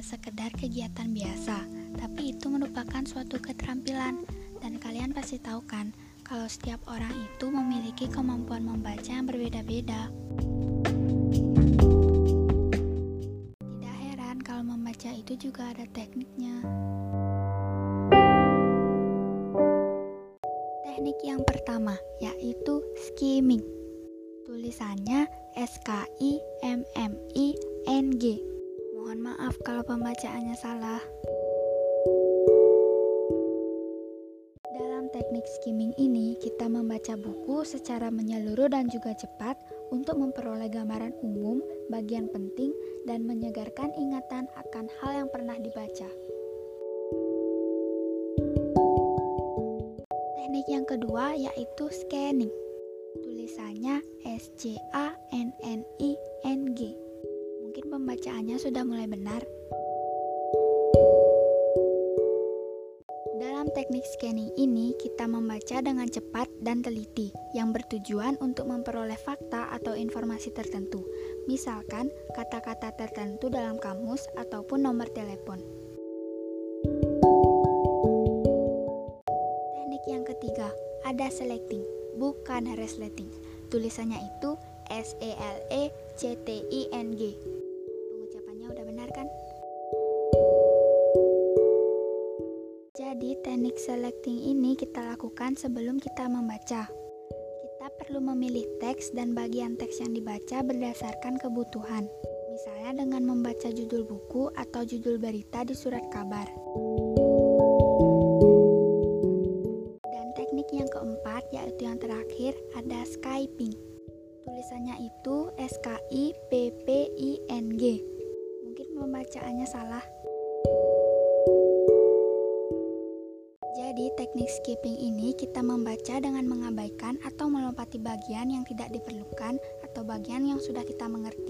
sekedar kegiatan biasa, tapi itu merupakan suatu keterampilan. Dan kalian pasti tahu kan, kalau setiap orang itu memiliki kemampuan membaca yang berbeda-beda. Tidak heran kalau membaca itu juga ada tekniknya. Teknik yang pertama yaitu skimming. Tulisannya S K I M M I N G. Mohon maaf kalau pembacaannya salah. Dalam teknik skimming ini, kita membaca buku secara menyeluruh dan juga cepat untuk memperoleh gambaran umum, bagian penting, dan menyegarkan ingatan akan hal yang pernah dibaca. Teknik yang kedua yaitu scanning. Tulisannya S pembacaannya sudah mulai benar. Dalam teknik scanning ini, kita membaca dengan cepat dan teliti, yang bertujuan untuk memperoleh fakta atau informasi tertentu, misalkan kata-kata tertentu dalam kamus ataupun nomor telepon. ketiga, ada selecting, bukan resleting. Tulisannya itu S Jadi, teknik selecting ini kita lakukan sebelum kita membaca. Kita perlu memilih teks dan bagian teks yang dibaca berdasarkan kebutuhan. Misalnya dengan membaca judul buku atau judul berita di surat kabar. Teknik yang keempat yaitu yang terakhir ada Skyping. Tulisannya itu S K I P P I N G. Mungkin pembacaannya salah. Jadi teknik skipping ini kita membaca dengan mengabaikan atau melompati bagian yang tidak diperlukan atau bagian yang sudah kita mengerti.